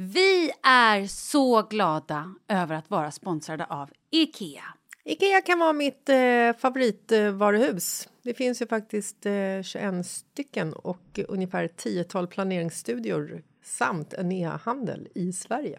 Vi är så glada över att vara sponsrade av Ikea. Ikea kan vara mitt eh, favoritvaruhus. Det finns ju faktiskt eh, 21 stycken och ungefär ett tiotal planeringsstudior samt en e-handel i Sverige.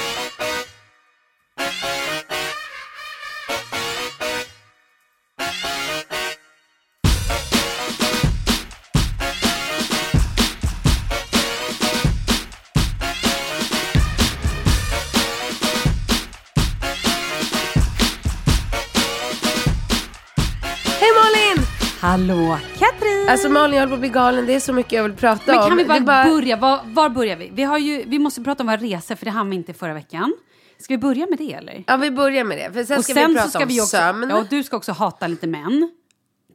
Hallå Katrin! Alltså Malin jag håller på att bli galen, det är så mycket jag vill prata Men om. kan vi bara, bara... börja? Var, var börjar vi? Vi, har ju, vi måste prata om våra resor för det hann vi inte förra veckan. Ska vi börja med det eller? Ja vi börjar med det, för sen och ska sen vi prata så ska om vi också, sömn. Ja, och du ska också hata lite män.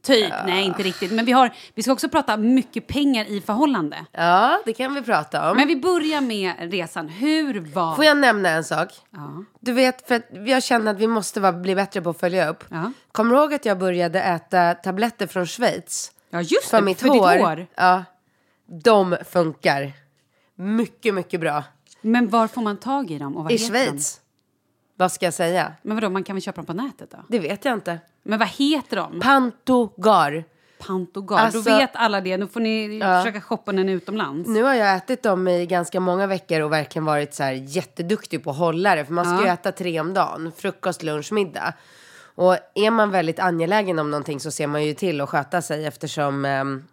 Typ, nej inte riktigt. Men vi, har, vi ska också prata mycket pengar i förhållande. Ja, det kan vi prata om. Men vi börjar med resan. Hur var... Får jag nämna en sak? Ja. Du vet, för att jag känner att vi måste vara, bli bättre på att följa upp. Ja. Kommer du ihåg att jag började äta tabletter från Schweiz? Ja just För det, mitt för hår. ditt hår. Ja. De funkar. Mycket, mycket bra. Men var får man tag i dem? Och vad I Schweiz. Vad ska jag säga? Men vadå, man kan väl köpa dem på nätet då? Det vet jag inte. Men vad heter de? Pantogar. Pantogar. Alltså- Då vet alla det. Nu får ni Ja. försöka shoppa den utomlands. Nu har jag ätit dem i ganska många veckor och verkligen varit så här jätteduktig på att hålla det. För man ska Ja. ju äta tre om dagen. Frukost, lunch, middag. Och är man väldigt angelägen om någonting så ser man ju till att sköta sig eftersom ehm,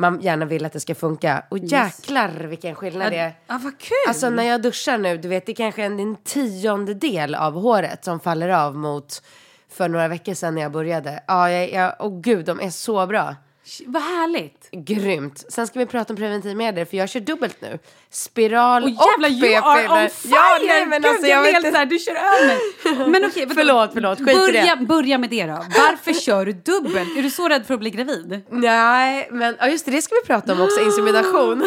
man gärna vill att det ska funka. Och jäklar vilken skillnad det är. Ja, vad kul! Alltså när jag duschar nu, du vet det är kanske en, en tionde del av håret som faller av mot för några veckor sedan när jag började. Ja, jag, jag, åh gud, de är så bra. Vad härligt. Grymt. Sen ska vi prata om preventivmedel för jag kör dubbelt nu. Spiral Och jävlar, och you are p-piller. on fire! Ja, nej, men Gud, alltså, jag jag vet inte. så här, du kör över mig. Men okej, vadå? Förlåt, förlåt, skit börja, det. börja med det då. Varför kör du dubbelt? Är du så rädd för att bli gravid? Nej, men ja, just det, det ska vi prata om också, insemination.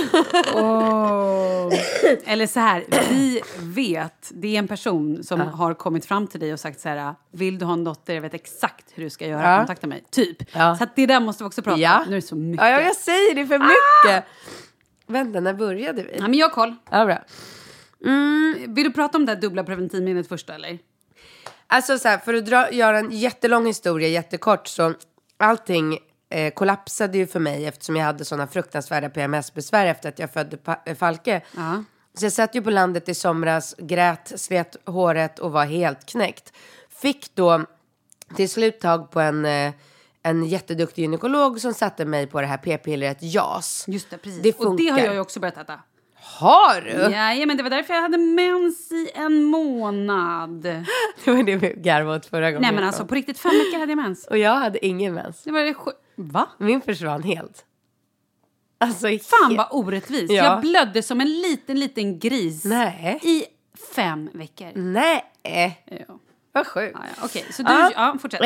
Eller så här, vi vet, det är en person som har kommit fram till dig och sagt så här, vill du ha en dotter, jag vet exakt hur du ska göra, Ja. kontakta mig. Typ. Ja. Så det där måste vi också prata Ja. Nu är det så mycket. Ja, ja, jag säger det för mycket. Vänta, när började vi? Ja, men jag har koll. Ja, bra. Vill du prata om det här dubbla preventivmedlet först eller? Alltså så här, för att dra, göra en jättelång historia jättekort så allting eh, kollapsade ju för mig eftersom jag hade sådana fruktansvärda PMS-besvär efter att jag födde pa- eh, Falke. Ja. Så jag satt ju på landet i somras, grät, slet håret och var helt knäckt. Fick då till slut tag på en, eh, en jätteduktig gynekolog som satte mig på det här p-pillret JAS. Just det, precis. Det och det har funkar. jag ju också börjat äta. Har du? Ja, men det var därför jag hade mens i en månad. Det var det vi garvade åt förra gången. Nej men alltså på riktigt, fem veckor hade jag mens. Och jag hade ingen mens. Det var det Va? Min försvann helt. Alltså Fan vad orättvist. Ja. Jag blödde som en liten, liten gris. Nej. I fem veckor. Nej. Ja. Vad sjukt. Ja, ja. Okej, så du, ja, fortsätt. Eh,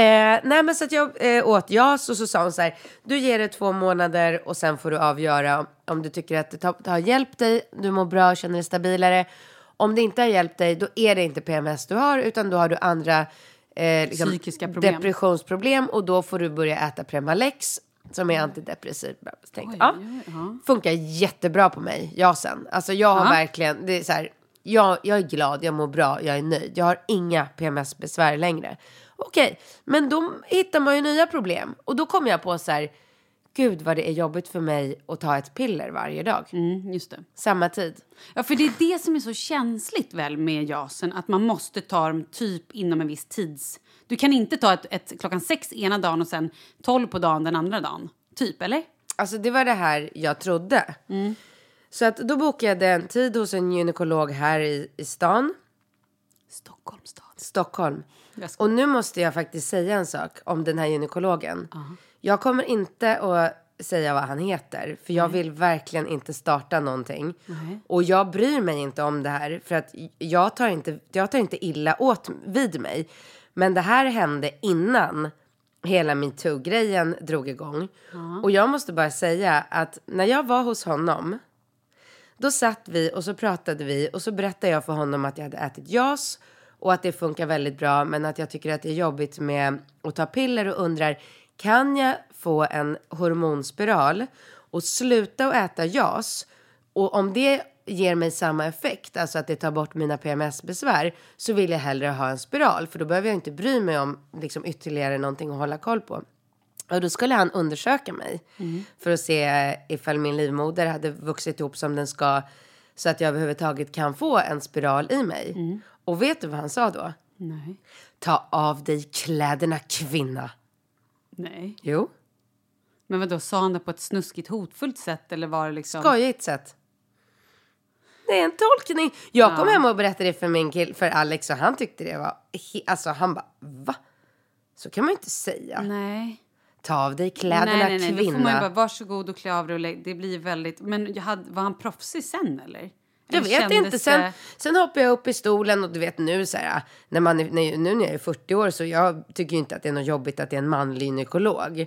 nej men så att jag eh, åt JAS och så sa hon så här. Du ger det två månader och sen får du avgöra om, om du tycker att det har, det har hjälpt dig. Du mår bra, känner dig stabilare. Om det inte har hjälpt dig då är det inte PMS du har utan då har du andra eh, liksom, Psykiska problem. depressionsproblem och då får du börja äta Premalex som är antidepressiv. Tänkte, ja. Funkar jättebra på mig, JASen. Alltså jag har Ja. verkligen, det är så här, jag, jag är glad, jag mår bra, jag är nöjd. Jag har inga PMS-besvär längre. Okej, men då hittar man ju nya problem. Och då kommer jag på så här, gud vad det är jobbigt för mig att ta ett piller varje dag. Mm, just det. Samma tid. Ja, för det är det som är så känsligt väl med jasen, att man måste ta dem typ inom en viss tids... Du kan inte ta ett, ett klockan sex ena dagen och sen tolv på dagen den andra dagen. Typ, eller? Alltså det var det här jag trodde. Så att då bokade jag en tid hos en gynekolog här i, i stan, Stockholms stad. Stockholm. Och nu måste jag faktiskt säga en sak om den här gynekologen. Jag kommer inte att säga vad han heter, för jag vill verkligen inte starta någonting. Och jag bryr mig inte om det här, för att jag tar inte, jag tar inte illa åt vid mig. Men det här hände innan hela metoo-grejen drog igång. Och jag måste bara säga att när jag var hos honom då satt vi och så pratade vi och så berättade jag för honom att jag hade ätit JAS och att det funkar väldigt bra men att jag tycker att det är jobbigt med att ta piller och undrar kan jag få en hormonspiral och sluta att äta JAS och om det ger mig samma effekt, alltså att det tar bort mina PMS-besvär så vill jag hellre ha en spiral för då behöver jag inte bry mig om liksom, ytterligare någonting att hålla koll på. Och då skulle han undersöka mig för att se ifall min livmoder hade vuxit ihop som den ska så att jag överhuvudtaget kan få en spiral i mig. Och vet du vad han sa då? Nej. Ta av dig kläderna kvinna. Nej. Jo, Men vad då sa han det på ett snuskigt hotfullt sätt eller var det liksom... skojigt sätt. Det är en tolkning. Jag kom hem och berättade det för min kill, för Alex och han tyckte det var, alltså han bara va? Så kan man ju inte säga. Nej. Ta av dig kläderna nej, nej, nej. Då får man ju kvinna. bara varsågod och klä av dig och lägg. Det blir väldigt... Men jag hade, var han proffsig sen eller? Jag vet kändes inte. Sen, sen hoppar jag upp i stolen och du vet nu så här, när man är, när, nu när jag är 40 år så jag tycker ju inte att det är något jobbigt att det är en manlig gynekolog.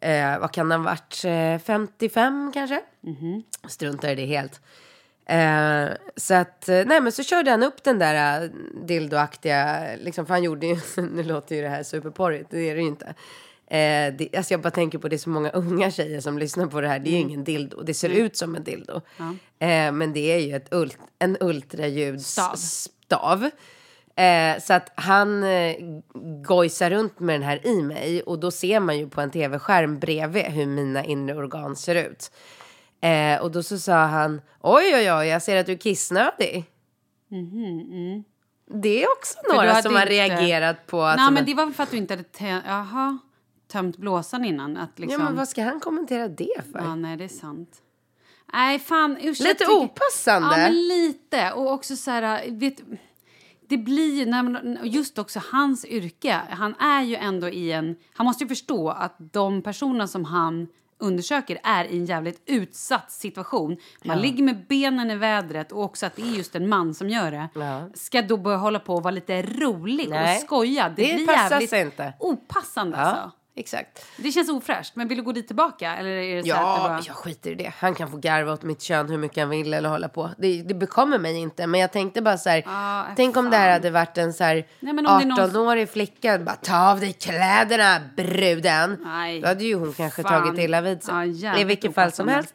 Eh, vad kan han ha varit? Eh, 55 kanske? Struntar i det helt. Eh, så att, eh, nej men så körde han upp den där uh, dildoaktiga, liksom, för han gjorde ju, nu låter ju det här superporrigt, det är det ju inte. Eh, det, alltså jag bara tänker på det är så många unga tjejer som lyssnar på det här. Det är ju ingen dildo. Det ser ut som en dildo. Eh, men det är ju ett ult, en ultraljudsstav. Stav. Eh, så att han eh, gojsar runt med den här i mig. Och då ser man ju på en tv-skärm bredvid hur mina inre organ ser ut. Eh, och då så sa han, oj oj oj, jag ser att du är kissnödig. Det är också några som har inte- reagerat på att... Nej, men en- det var väl för att du inte hade Jaha, tömt blåsan innan. Att liksom... Ja men vad ska han kommentera det för? Ja, nej, det är sant. Nej, fan. Jag Lite opassande. Ja, men lite. Och också så här, vet, det blir när just också hans yrke, han är ju ändå i en, han måste ju förstå att de personer som han undersöker är i en jävligt utsatt situation. Man ligger med benen i vädret och också att det är just en man som gör det. Ja. Ska då börja hålla på och vara lite rolig Nej. och skoja. Det, Det blir jävligt inte. opassande Ja, alltså. Exakt. Det känns ofräscht. Men vill du gå dit tillbaka? Eller är det så Ja, bara... jag skiter i det. Han kan få garva åt mitt kön hur mycket han vill eller hålla på. Det, det bekommer mig inte. Men jag tänkte bara så här. Ah, tänk om det här hade varit en så här Nej, men om det är någon- 18-årig flicka. Bara ta av dig kläderna bruden. Nej, Då hade ju hon kanske fan. tagit illa vid sig. Ja, I vilket fall som helst.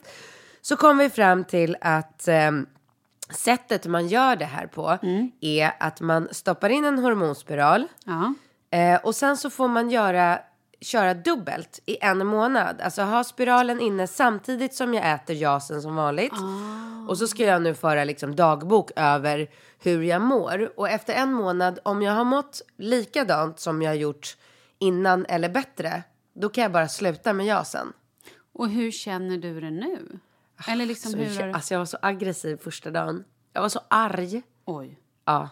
Så kom vi fram till att ehm, sättet man gör det här på Mm. är att man stoppar in en hormonspiral. Eh, och sen så får man göra, köra dubbelt i en månad. Alltså ha spiralen inne samtidigt som jag äter jasen som vanligt. Och så ska jag nu föra liksom dagbok över hur jag mår. Och efter en månad, om jag har mått likadant som jag har gjort innan eller bättre, då kan jag bara sluta med jasen. Och hur känner du det nu? Eller liksom Så hur... har- alltså jag var så aggressiv första dagen. Jag var så arg. Oj. Ja.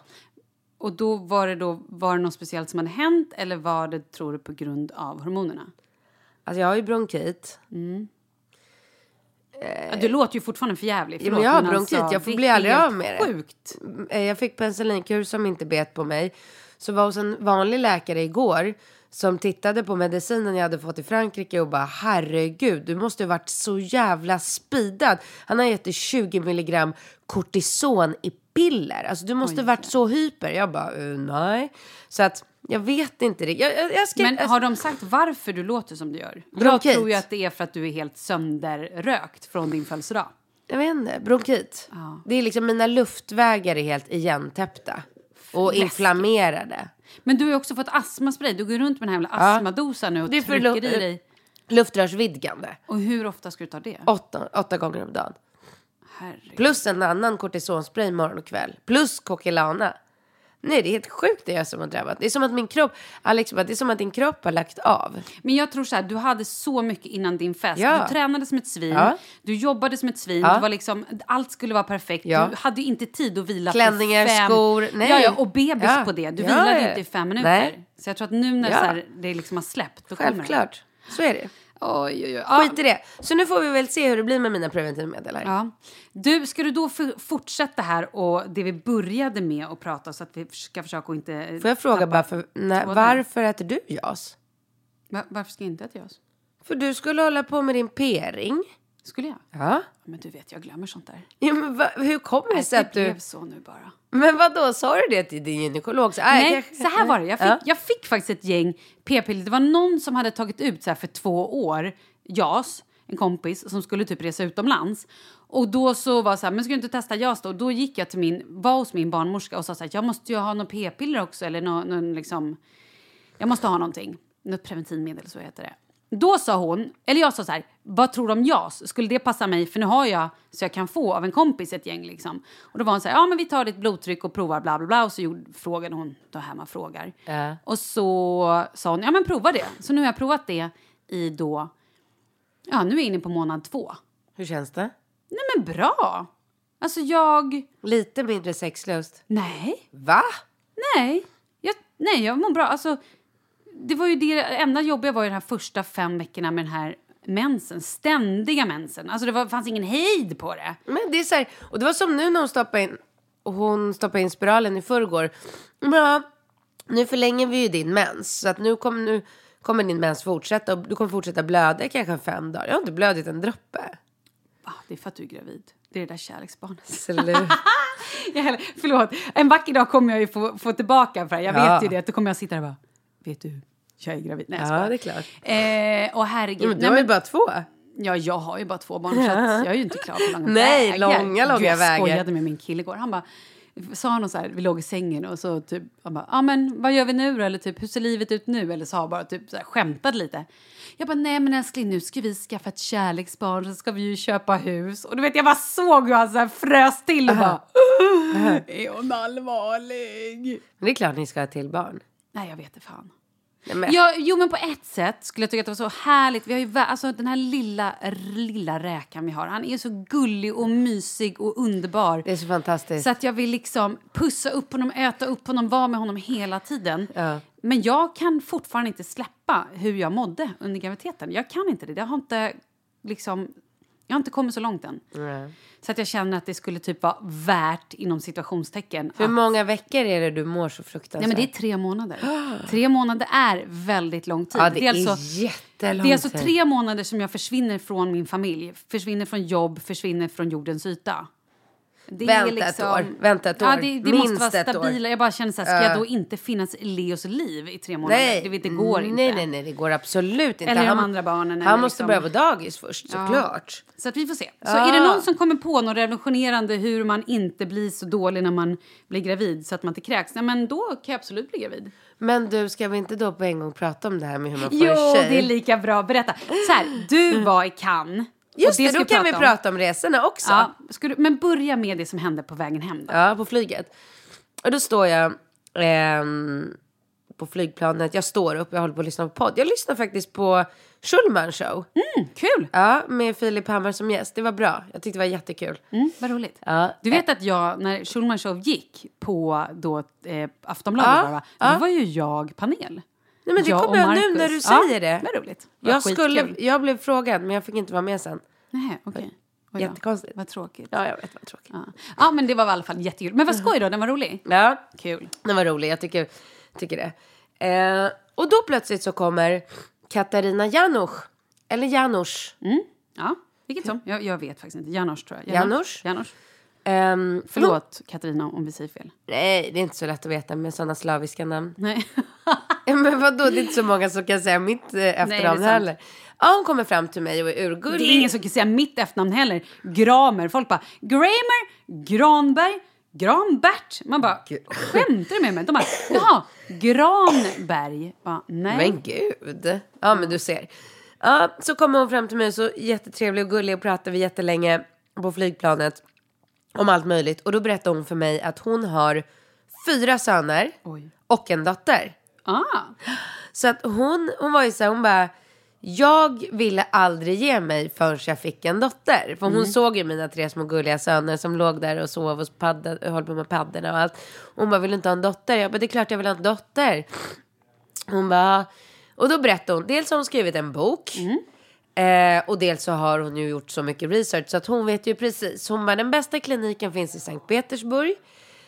Och då var det då var det något speciellt som hade hänt eller var det, tror du, på grund av hormonerna? Alltså jag har ju bronkit. Ja, du låter ju fortfarande för jävlig. Ja, men jag har bronkit. Jag får bli aldrig av med det. Sjukt. Eh, Jag fick penicillinkur som inte bet på mig. Så var hos en vanlig läkare igår som tittade på medicinen jag hade fått i Frankrike och bara herregud, du måste ha varit så jävla speedad. Han har gett dig 20 milligram kortison i piller. Alltså du måste ha varit så hyper. Jag bara, uh, nej. Så att jag vet inte det. Jag, jag, jag ska, Men har de sagt varför du låter som du gör? Jag Bronkit. tror ju att det är för att du är helt sönderrökt från din födelsedag. jag vet inte, bronkit. Det är liksom mina luftvägar är helt igentäppta. Och Läskigt. inflammerade. Men du har ju också fått astmaspray. Du går runt med den här jävla Ja. astmadosan nu och Det är trycker i dig. Luftrörsvidgande. Och hur ofta ska du ta det? Åtta, åtta gånger om dagen. Herregud. Plus en annan kortisonspray morgon och kväll. Plus Coquelana. Nej, det är helt sjukt det är som har drabbat. Det är som att min kropp, Alex bara, det är som att din kropp har lagt av. Men jag tror så här, du hade så mycket innan din fest. Ja. Du tränade som ett svin, Ja. du jobbade som ett svin, Ja. det var liksom, allt skulle vara perfekt. Ja. Du hade inte tid att vila Klänningar, för fem... skor, nej. Ja, ja, och bebis på det. Du vilade inte i fem minuter. Nej. Så jag tror att nu när så här, det liksom har släppt, då kommer det. Självklart. Så är det. Oj, oj, oj. Skit i det. Så nu får vi väl se hur det blir med mina preventivmedel här. Ja. Du, ska du då fortsätta här och det vi började med att prata så att vi ska försöka att inte... Får jag fråga bara, för, tråden. varför äter du JAS? Va, varför ska jag inte äta JAS? För du skulle hålla på med din p-ring. Skulle jag? Ja. Men du vet, jag glömmer sånt där. ja men va, hur kommer det sig det att du... blev så nu bara. Men vad då sa du det till din gynekolog? Så, "Aj, Nej, kanske- så här var det. Jag fick, Ja. jag fick faktiskt ett gäng p-piller. Det var någon som hade tagit ut så för två år, JAS, en kompis som skulle typ resa utomlands. Och då så var så här, men ska du inte testa JAS då? Och då gick jag till min, var hos min barnmorska och sa så här, jag måste ju ha något p-piller också eller någon, någon liksom, jag måste ha någonting. Något preventivmedel så heter det. Då sa hon, eller jag sa så här, vad tror du om JAS? Skulle det passa mig? För nu har jag så jag kan få av en kompis ett gäng liksom. Och då var hon så här, ja men vi tar ditt blodtryck och provar bla bla bla. Och så gjorde, frågade hon, det här man frågar. Ja. Och så sa hon, ja men prova det. Så nu har jag provat det i då, ja nu är jag inne på månad två. Hur känns det? Nej men bra! Alltså jag, Lite mindre sexlust. nej, Va? nej, jag, nej jag mår bra. Alltså, det var ju det enda jobbiga var ju de här första fem veckorna med den här mensen, ständiga mensen. Alltså det var, fanns ingen hejd på det. Men det är så här, och det var som nu när hon stoppade in, och hon stoppade in spiralen i förrgår. Ja, nu förlänger vi ju din mens. Så att nu kommer, nu kommer din mens fortsätta och du kommer fortsätta blöda kanske fem dagar. Jag har inte blödit en droppe. Ah, det är för att du är gravid. Det är det där kärleksbarnet. Förlåt, en vacker dag kommer jag ju få, få tillbaka för det. Jag Ja. vet ju det. Då kommer jag sitta där och bara, vet du, jag är gravid. Nej, jag Ja, det är klart. Eh, och herregud. Du har ju bara två. Ja, jag har ju bara två barn så att jag är ju inte klar på långa Nej, vägar. långa, långa Gud, jag vägar. skojade med min kille igår. Han bara, sa han så här, vi låg i sängen och så typ, han bara, ja men vad gör vi nu då? Eller typ, hur ser livet ut nu? Eller sa bara typ så här, skämtade lite. Jag bara, nej men älskling nu ska vi skaffa ett kärleksbarn så ska vi ju köpa hus. Och du vet, jag bara såg hur han så här frös till och bara, är hon allvarlig? Men det är klart ni ska ha till barn. Nej, jag vet inte fan. Men, Ja, jo, men på ett sätt skulle jag tycka att det var så härligt. Vi har ju alltså, den här lilla, lilla räkan vi har. Han är så gullig och mysig och underbar. Det är så fantastiskt. Så att jag vill liksom pussa upp honom, äta upp honom, vara med honom hela tiden. Ja. Men jag kan fortfarande inte släppa hur jag mådde under graviditeten. Jag kan inte det. Det har inte liksom... Jag har inte kommit så långt än. Så att jag känner att det skulle typ vara värt, inom situationstecken, Hur att- många veckor är det du mår så fruktansvärt? Nej, men det är tre månader. Tre månader är väldigt lång tid. Ja, det är alltså, jättelång Det är alltså tre månader som jag försvinner från min familj, försvinner från jobb, försvinner från jordens yta. Det Vänta ett år, vänta ett Ja, år. det, det Minst måste vara stabila. Jag bara känner så här, ska jag då inte finnas i Leos liv i tre månader? Nej, det, det går inte. Nej, nej, nej, det går absolut inte. Eller de han, andra barnen, Han måste liksom- börja på dagis först, såklart. Så att vi får se. Så är det någon som kommer på något revolutionerande hur man inte blir så dålig när man blir gravid så att man inte kräks, nej, men då kan jag absolut bli gravid. Men du, ska vi inte då på en gång prata om det här med hur man får Jo, en tjej? det är lika bra. Berätta. Så här, du var i Cannes. Just det, ska då kan vi om. prata om resorna också. Ja, du, men börja med det som hände på vägen hem då. Ja, på flyget. Och då står jag ehm, på flygplanet. Jag står upp, jag håller på att lyssna på podd. Jag lyssnar faktiskt på Schulman show. Kul! Ja, med Filip Hammar som gäst. Det var bra. Jag tyckte det var jättekul. Mm, vad roligt. Ja. Du vet att jag, när Schulman Show gick på då, eh, Aftonbladet, Ja, det, va? ja. då var ju jag panel. Nej, men det Jag kommer jag nu när du Ja, säger det. Vad roligt. Jag, skulle, jag blev frågad, men jag fick inte vara med sen. Nej, okej. Oj. Jättekonstigt. Vad tråkigt. Ja, jag vet vad tråkigt. Ja. ja, men det var i alla fall jättekul. Men vad skoj då, den var rolig. Ja, Kul. den var rolig. Jag tycker, tycker det. Eh, och då plötsligt så kommer Katarina Janusz. Eller Janusz. Ja, vilket som. Jag, jag vet faktiskt inte. Janos tror jag. Janusz? Janos. Ehm, Förlåt Katarina om vi säger fel. Nej, det är inte så lätt att veta med sådana slaviska namn. Nej. Men vadå, det är inte så många som kan säga mitt eh, efternamn heller. Ja, hon kommer fram till mig och är urgullig. Det är ingen som kan säga mitt efternamn heller. Gramer. Folk bara Gramer, Granberg, Granbert. Man bara, skämtar du med mig? De bara, jaha, Granberg. Bara, nej. Men gud. Ja, men du ser. Ja, så kommer hon fram till mig så jättetrevlig och gullig och pratar vi jättelänge på flygplanet om allt möjligt. Och då berättar hon för mig att hon har fyra söner Oj. och en dotter. Ah, Så att hon, hon var ju så här, hon bara, jag ville aldrig ge mig förrän jag fick en dotter. För hon såg ju mina tre små gulliga söner som låg där och sov och paddade, höll på med padderna och allt. Hon bara, vill du inte ha en dotter? Jag bara, det är klart jag vill ha en dotter. Hon bara, och då berättade hon, dels har hon skrivit en bok. Eh, och dels så har hon ju gjort så mycket research så att hon vet ju precis. Hon bara, den bästa kliniken finns i Sankt Petersburg.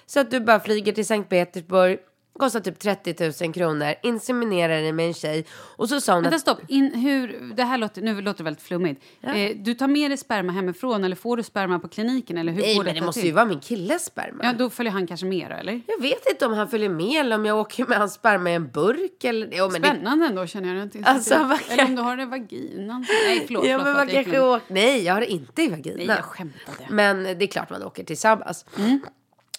Så att du bara flyger till Sankt Petersburg. Kostar typ 30 000 kronor. Inseminerar dig med en tjej. Och så sa hon vänta att... stopp. In, hur, det här låter, nu låter det väldigt flummigt. Eh, du tar med dig sperma hemifrån eller får du sperma på kliniken? Eller hur Nej men det måste till? ju vara min killes sperma. Ja, då följer han kanske med eller? Jag vet inte om han följer med eller om jag åker med hans sperma i en burk eller... Jo, men det... Spännande ändå känner jag. Inte Alltså, kan- Eller om du har det i vaginan. Nej, förlåt. Ja men man det kanske åker... Nej jag har det inte i vaginan. Nej, jag skämtade. Men det är klart man åker tillsammans.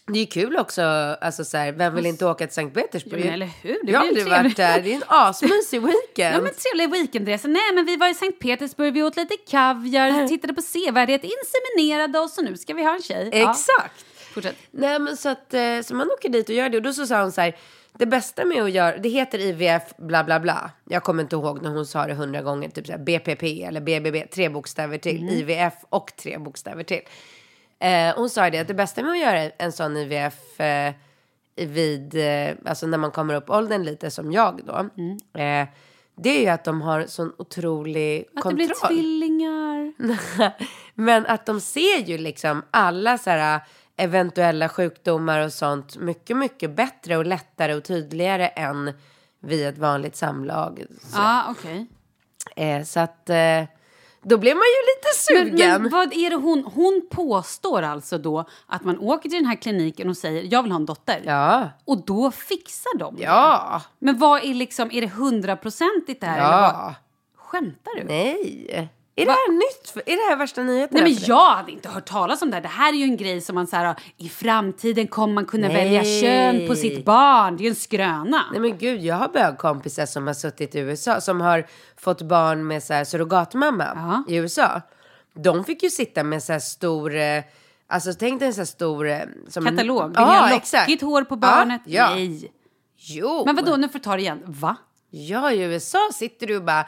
Det är kul också, alltså så här, vem vill inte åka till Sankt Petersburg? Ja, eller hur? Det jag har aldrig varit där, det är en asmysig weekend. Ja, men trevlig weekendresa. Nej, men vi var i Sankt Petersburg, vi åt lite kaviar, tittade på sevärdhet, inseminerade oss och nu ska vi ha en tjej. Ja, Exakt. fortsätt. Nej men så att eh, så man åker dit och gör det och då så sa hon så här det bästa med att göra, det heter IVF bla bla bla. Jag kommer inte ihåg när hon sa det hundra gånger, typ så här BPP eller BBB, tre bokstäver till. IVF och tre bokstäver till. Eh, hon sa det att det bästa med att göra en sån IVF eh, vid, eh, alltså när man kommer upp åldern lite som jag då. Eh, det är ju att de har sån otrolig Att det kontroll. blir tvillingar. Men att de ser ju liksom alla så här eventuella sjukdomar och sånt mycket, mycket bättre och lättare och tydligare än vid ett vanligt samlag. Så, Ja, okej. eh, så att eh, då blev man ju lite Men, sugen. men vad är det hon... Hon påstår alltså då att man åker till den här kliniken och säger jag vill ha en dotter. Ja, Och då fixar de det. ja, Men vad är liksom, är det hundraprocentigt det här? Eller vad? ja. Skämtar du? Nej. Är det här nytt? För, är det här värsta nyheterna? Nej men jag hade inte hört talas om det här. Det här är ju en grej som man här, i framtiden kommer man kunna Nej. välja kön på sitt barn. Det är ju en skröna. Nej men gud, jag har bögkompisar som har suttit i USA som har fått barn med så här surrogatmamma Ja. i USA. De fick ju sitta med så här stor, eh, alltså tänk dig en så här stor... eh, Som Katalog. Vill Ja, exakt. lockigt hår på barnet? Ja, ja. Nej. Jo. Men vadå, nu får du ta det igen. Va? Ja, i USA sitter du och bara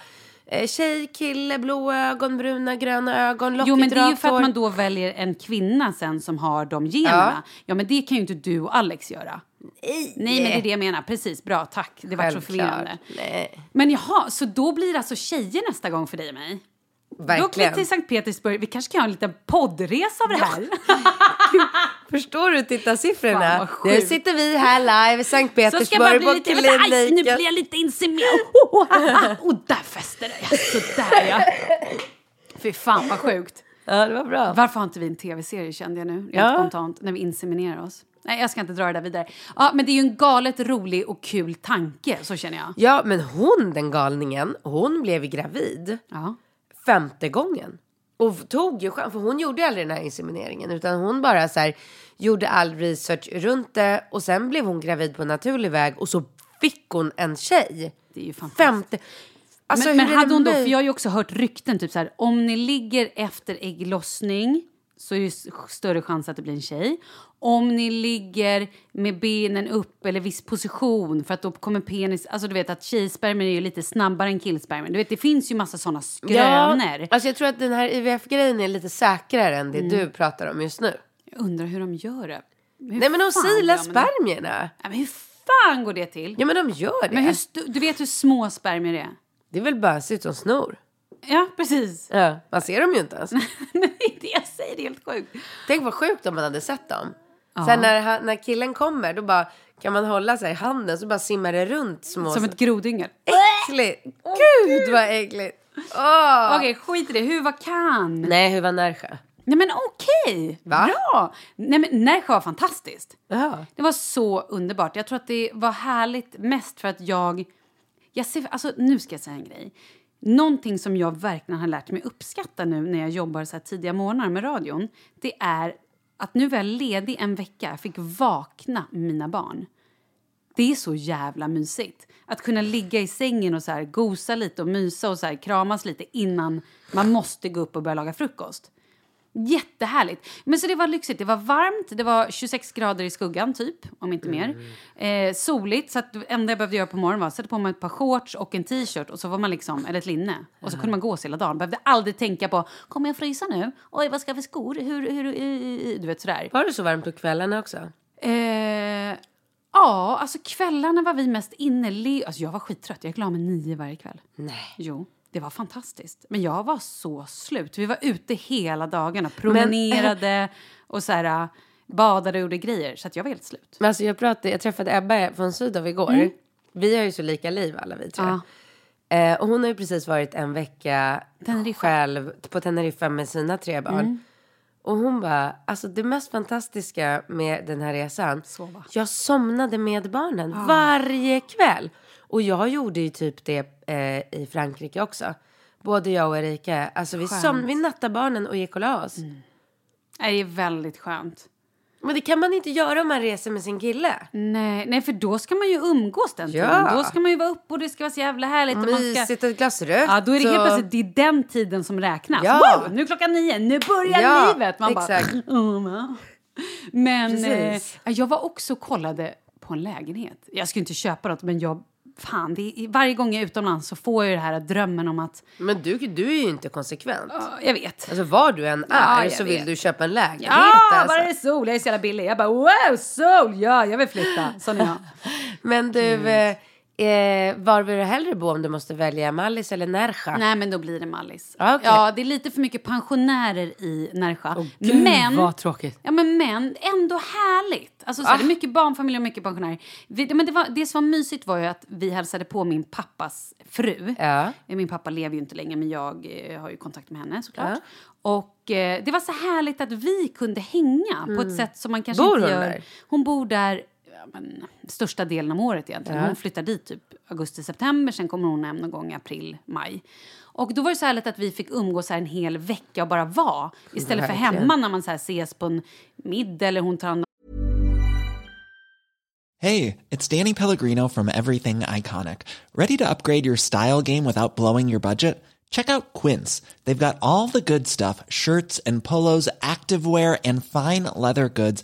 tjej, kille, blå ögon, bruna, gröna ögon, lockigt Jo men det är ju för att man då väljer en kvinna sen som har de generna. Ja, men det kan ju inte du och Alex göra. Nej, Nej men det är det jag menar. Precis, bra, tack. Det var så förvirrande. Nej. Men jaha, så då blir det alltså tjejer nästa gång för dig och mig? Åker vi Verkligen. till Sankt Petersburg. Vi kanske kan ha en liten poddresa av det här. Förstår du tittarsiffrorna? Nu sitter vi här live i Sankt Så ska Petersburg bli på lite, aj, nu kliniken. blir jag lite inseminerad. Och där fäster det. Sådär ja. Fy fan vad sjukt. Ja, det var bra. Varför har inte vi en tv-serie kände jag nu, rent Ja. spontant, när vi inseminerar oss? Nej, jag ska inte dra det där vidare. Ja, men det är ju en galet rolig och kul tanke, så känner jag. Ja, men hon den galningen, hon blev ju gravid Ja. Femte gången. Och tog ju chans, för hon gjorde aldrig den här insemineringen utan hon bara så här gjorde all research runt det och sen blev hon gravid på naturlig väg och så fick hon en tjej. Det är ju fantastiskt. Femte. Alltså, men men hade hon då, för jag har ju också hört rykten, typ så här, om ni ligger efter ägglossning så är det större chans att det blir en tjej. Om ni ligger med benen upp eller viss position för att då kommer penis, alltså du vet att tjejspermier är ju lite snabbare än killspermier. Du vet det finns ju massa sådana skrönor. Ja, alltså jag tror att den här IVF-grejen är lite säkrare än det Mm. du pratar om just nu. Jag undrar hur de gör det. Hur Nej men de silar spermierna. Nej, men hur fan går det till? Ja men de gör det. Men hur du vet hur små spermier är? Det är väl bara se ut som snor. Ja, precis. Ja, man ser dem ju inte ens. Är det jag säger, det är helt sjukt. Tänk vad sjukt om man hade sett dem. Sen när, han, när killen kommer då bara kan man hålla sig i handen så bara simmar det runt små... Som ett grodyngel. Äckligt! Gud vad äckligt! Åh! Okej, skit i det. Hur var kan? Nej, hur var Närsjö? Nej men okej, Va? bra! Nej men Närsjö var fantastiskt. Ja. Det var så underbart. Jag tror att det var härligt mest för att jag... jag ser, alltså, nu ska jag säga en grej. Någonting som jag verkligen har lärt mig uppskatta nu när jag jobbar så här tidiga morgnar med radion det är att nu var jag ledig en vecka, jag fick vakna med mina barn. Det är så jävla mysigt. Att kunna ligga i sängen och så här gosa lite och mysa och så här kramas lite innan man måste gå upp och börja laga frukost. Jättehärligt. Men så det var lyxigt. Det var varmt, det var 26 grader i skuggan typ, om inte mer. Eh, soligt, så att det enda jag behövde göra på morgonen var att sätta på mig ett par shorts och en t-shirt och så var man liksom, eller ett linne. Och så kunde man gå hela dagen. Behövde aldrig tänka på, kommer jag frysa nu? Oj, vad ska jag för skor? Hur, hur, hur, du vet sådär. Var det så varmt på kvällarna också? Eh, ja, alltså kvällarna var vi mest inne. Alltså jag var skittrött. Jag är klar med nio varje kväll. Nej. Jo, det var fantastiskt. Men jag var så slut. Vi var ute hela dagarna, promenerade och så här, badade och gjorde grejer. Så jag var helt slut. Men alltså jag, pratade, jag träffade Ebba från Sydow igår. Vi har ju så lika liv alla vi tre. Ja. Eh, och hon har ju precis varit en vecka Teneriffa. själv på Teneriffa med sina tre barn. Och hon bara, alltså det mest fantastiska med den här resan. Sova. Jag somnade med barnen varje kväll. Och jag gjorde ju typ det eh, i Frankrike också. Både jag och Erika. Alltså vi, som, vi nattade barnen och gick och la oss. Nej, Det är väldigt skönt. Men det kan man inte göra om man reser med sin kille. Nej, nej, för då ska man ju umgås den Ja. tiden. Då ska man ju vara uppe och det ska vara så jävla härligt. Och man ska... Och ett glas rött. Ja, då är det helt och- plötsligt det är den tiden som räknas. Ja. Wow, nu är klockan nio, nu börjar Ja, livet! Man exakt. bara... "Mm, ja." Men eh, jag var också och kollade på en lägenhet. Jag skulle inte köpa något, men jag... Fan, det varje gång jag är utomlands så får jag ju det här drömmen om att... Men du, du är ju inte konsekvent. Ja, jag vet. Alltså var du än Ja, är jag så vet. vill du köpa en lägenhet. Ja, alltså. bara det är sol. Jag är så jävla billig. Jag bara wow, sol! Ja, jag vill flytta. Sån är jag. Men du, Mm. eh, eh, var vill du hellre bo om du måste välja Mallis eller Närsjö? Nej, men då blir det Mallis. Ah, okej. Ja, det är lite för mycket pensionärer i Närsjö. Gud, men, vad tråkigt. Ja, men, men ändå härligt. Alltså, så Ah. Det är mycket barnfamiljer och mycket pensionärer. Vi, men det, var, det som var mysigt var ju att vi hälsade på min pappas fru. Ja. Min pappa lever ju inte längre, men jag eh, har ju kontakt med henne såklart. Ja. Och eh, det var så härligt att vi kunde hänga på ett sätt som man kanske Mm. Bor inte hon gör. där? Hon bor där men, största delen av året egentligen. Hon flyttar dit typ augusti-september, sen kommer hon hem någon gång i april, maj. Och då var det så härligt att vi fick umgås här en hel vecka och bara vara. Istället för hemma när man så här ses på en middag eller hon tar hand Hey, it's Danny Pellegrino from Everything Iconic. Ready to upgrade your style game without blowing your budget? Check out Quince. They've got all the good stuff shirts and polos, activewear, and fine leather goods,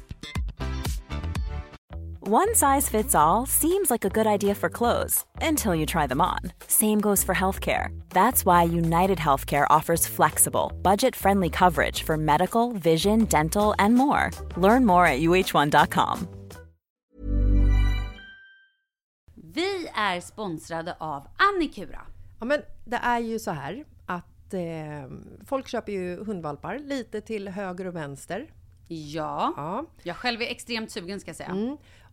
One size fits all seems like a good idea for clothes until you try them on. Same goes for healthcare. That's why United Healthcare offers flexible, budget friendly coverage for medical, vision, dental, and more. Learn more at uh1.com. Vi är sponsrade av Annikura. Ja, men det är ju så här att eh, folk köper ju hundvalpar lite till höger och vänster. Ja. Ja. Jag själv är extremt sugen ska jag säga. Mm.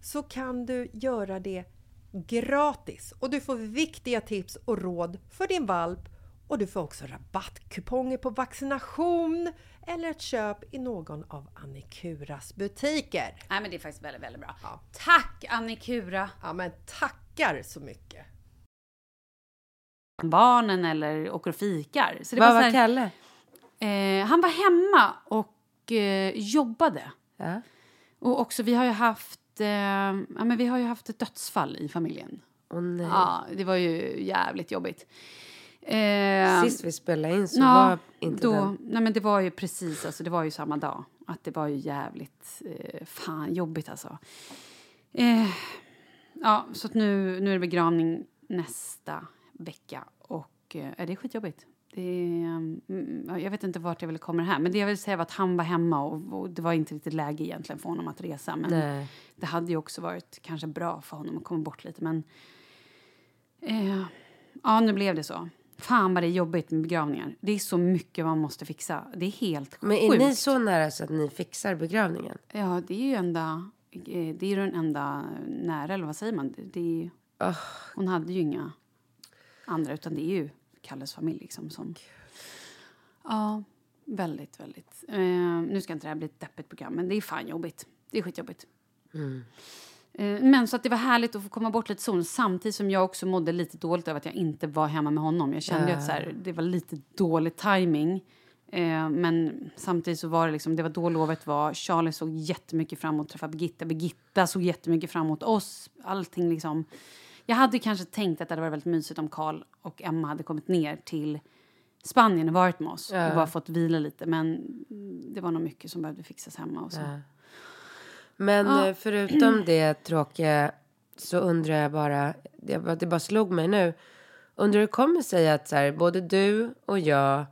så kan du göra det gratis och du får viktiga tips och råd för din valp och du får också rabattkuponger på vaccination eller ett köp i någon av Annikuras butiker. Nej men det är faktiskt väldigt, väldigt bra. Ja. Tack Annikura! Ja men tackar så mycket! Barnen eller åker och fikar. Så det Vad var var så här, Kalle? eh, han var hemma och eh, jobbade. Ja. Och också vi har ju haft, eh, ja men vi har ju haft ett dödsfall i familjen. Åh nej. Ja, det var ju jävligt jobbigt. Eh, Sist vi spelade in så ja, var inte då, den... Nej men det var ju precis, alltså det var ju samma dag. Att det var ju jävligt, eh, fan jobbigt alltså. Eh, ja, så nu, nu är det begravning nästa vecka och eh, det är skitjobbigt. Det mm, jag vet inte vart jag vill komma här, men det jag vill säga var att han var hemma och, och det var inte riktigt läge egentligen för honom att resa. Men Nej. det hade ju också varit kanske bra för honom att komma bort lite, men eh, ja, nu blev det så. Fan vad det är jobbigt med begravningar. Det är så mycket man måste fixa. Det är helt Men är sjukt. ni så nära så att ni fixar begravningen? Ja, det är ju enda... eh, Det är den enda nära, eller vad säger man? Det, är, Oh, hon hade ju inga andra, utan det är ju Kalles familj liksom som... Ja, väldigt, väldigt. Eh, nu ska inte det här bli ett deppigt program, men det är fan jobbigt. Det är skitjobbigt. Eh, men så att det var härligt att få komma bort lite sol samtidigt som jag också mådde lite dåligt över att jag inte var hemma med honom. Jag kände ju att så här, det var lite dålig timing Eh, men samtidigt så var det liksom, det var då lovet var. Charlie såg jättemycket fram emot att träffa Birgitta. Birgitta såg jättemycket fram emot oss. Allting liksom. Jag hade kanske tänkt att det hade varit väldigt mysigt om Karl och Emma hade kommit ner till Spanien och varit med oss och bara fått vila lite. Men det var nog mycket som behövde fixas hemma och så. Men Ja. eh, förutom det tråkiga så undrar jag bara, det, bara- slog mig nu. Undrar hur det kommer sig att så här, både du och jag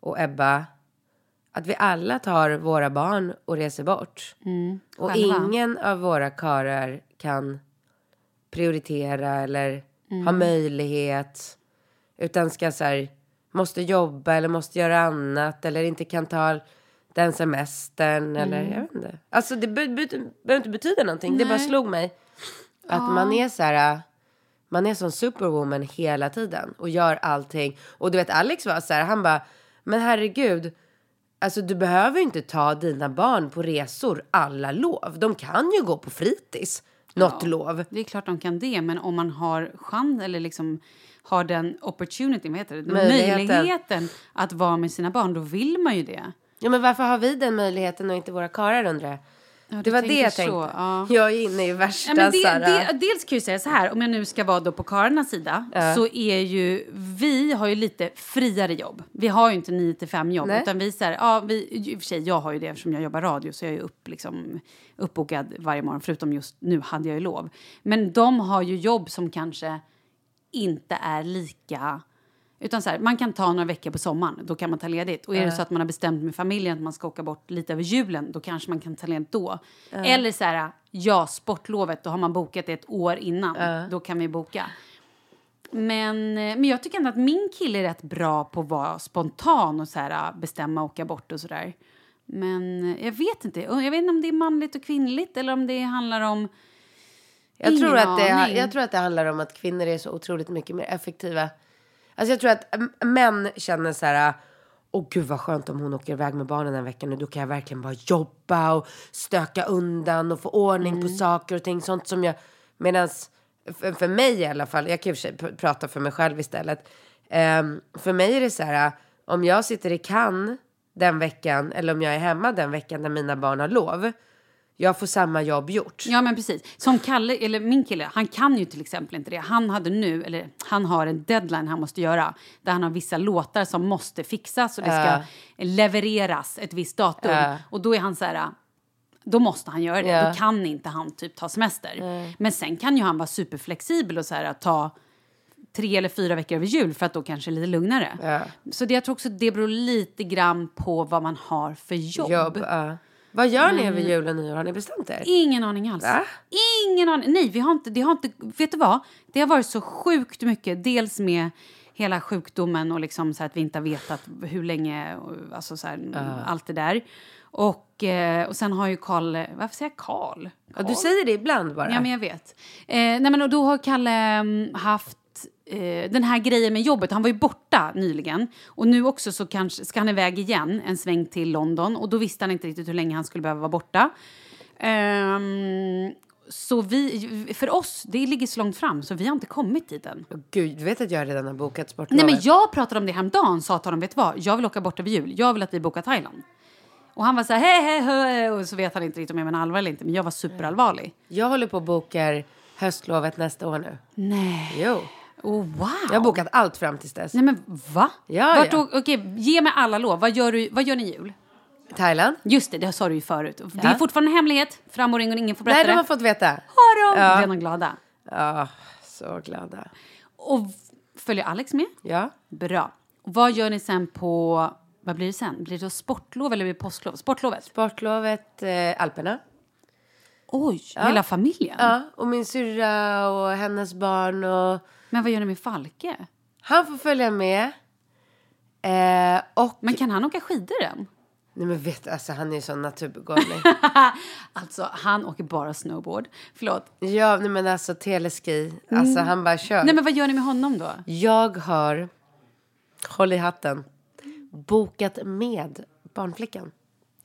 och Ebba, att vi alla tar våra barn och reser bort. och själva. ingen av våra karar kan prioritera eller ha möjlighet. Utan ska så här, måste jobba eller måste göra annat eller inte kan ta den semestern eller jag vet inte. Alltså det be- be- behöver inte betyda någonting. Det bara slog mig att man är så här, man är som superwoman hela tiden och gör allting. Och du vet Alex var så här, han bara, men herregud, alltså du behöver ju inte ta dina barn på resor alla lov. De kan ju gå på fritids något lov. Det är klart de kan det, men om man har chans eller liksom har den opportunity, vad heter det? Möjligheten. möjligheten att vara med sina barn, då vill man ju det. Ja men varför har vi den möjligheten och inte våra karlar undrar jag? Ja, det var det jag så, tänkte. ja. Jag är inne i värsta Ja, det, så det, dels kan jag säga så här, om jag nu ska vara då på karlarnas sida, så är ju vi har ju lite friare jobb. Vi har ju inte 9 till 5 jobb, Nej. utan vi så här, ja, vi, i och för sig, jag har ju det eftersom jag jobbar radio, så jag är upp, liksom, uppbokad varje morgon, förutom just nu hade jag ju lov. Men de har ju jobb som kanske inte är lika... Utan så här, man kan ta några veckor på sommaren, då kan man ta ledigt. Och är det så att man har bestämt med familjen att man ska åka bort lite över julen, då kanske man kan ta ledigt då. Eller så här, ja, sportlovet, då har man bokat det ett år innan. Då kan vi boka. Men, men jag tycker ändå att min kille är rätt bra på att vara spontan och så här, bestämma och åka bort och sådär. Men jag vet inte. Jag vet inte om det är manligt och kvinnligt eller om det handlar om... Jag tror, att det, aning. jag tror att det handlar om att kvinnor är så otroligt mycket mer effektiva. Alltså jag tror att män känner så här, åh gud vad skönt om hon åker iväg med barnen en vecka nu. Då kan jag verkligen bara jobba och stöka undan och få ordning Mm. på saker och ting. Sånt som jag, medans för, för mig i alla fall, jag kan pr- prata för mig själv istället. Ehm, för mig är det så här, om jag sitter i Cannes den veckan eller om jag är hemma den veckan när mina barn har lov. Jag får samma jobb gjort. Ja, men precis. Som Kalle, eller min kille, han kan ju till exempel inte det. Han hade nu, eller han har en deadline han måste göra. Där han har vissa låtar som måste fixas och det ska levereras ett visst datum. Ja. Och då är han så här, då måste han göra det. Ja. Då kan inte han typ ta semester. Men sen kan ju han vara superflexibel och så här, ta tre eller fyra veckor över jul för att då kanske är lite lugnare. Så det, jag tror också det beror lite grann på vad man har för jobb. Jobb, ja. Vad gör ni över jul och nyår? Har ni bestämt er? Ingen aning alls. Va? Ingen aning. Nej, vi har inte, det har inte... Vet du vad? Det har varit så sjukt mycket. Dels med hela sjukdomen och liksom så att vi inte har vetat hur länge. och Alltså så här, Allt det där. Och, eh, och sen har ju Karl... Varför säger jag Karl? Ja, du säger det ibland bara. Ja, men jag vet. Eh, nej, men och då har Kalle mm, haft eh, den här grejen med jobbet. Han var ju borta nyligen. Och nu också så kanske ska han iväg igen en sväng till London. Och då visste han inte riktigt hur länge han skulle behöva vara borta. Ehm, så vi, för oss, det ligger så långt fram så vi har inte kommit dit än. Gud, du vet att jag redan har bokat sportlovet? Nej men jag pratade om det häromdagen, sa till honom, vet du vad, jag vill åka bort över jul, jag vill att vi bokar Thailand. Och han var så här, hej, hej, hej, och så vet han inte riktigt om jag menar allvar eller inte, men jag var superallvarlig. Jag håller på och bokar höstlovet nästa år nu. Nej. Jo. Oh, wow. Jag har bokat allt fram tills dess. Nej men va? Ja, Vart ja. Okej, ge mig alla lov. Vad gör, du, vad gör ni i jul? Thailand? Just det, det sa du ju förut. Det Ja. är fortfarande en hemlighet. Fram och ring och ingen får berätta Nej, de har det. fått veta. Har de? Ja. Redan glada. Ja, så glada. Och följer Alex med? Ja. Bra. Vad gör ni sen på... Vad blir det sen? Blir det sportlov eller blir det påsklov? Sportlovet? Sportlovet, eh, Alperna. Oj, hela familjen? Ja, och min syrra och hennes barn och... Men vad gör ni med Falke? Han får följa med. Eh, och... Men kan han åka skidor än? Nej men vet alltså han är ju sån naturbegåvning. Alltså, han åker bara snowboard. Förlåt. ja, nej men alltså teleski. Alltså han bara kör. Nej, men vad gör ni med honom då? Jag har, håll i hatten, bokat med barnflickan.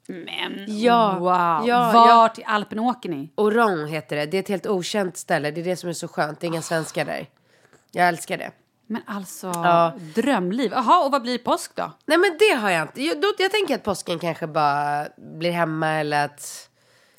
Men Ja, wow. ja, Vart i Alperna åker ni? Oron heter det. Det är ett helt okänt ställe. Det är det som är så skönt. Det är inga svenskar där. Jag älskar det. Men alltså, Ja. drömliv. Jaha, och vad blir påsk då? Nej men det har jag inte. Jag, då, jag tänker att påsken kanske bara blir hemma eller att...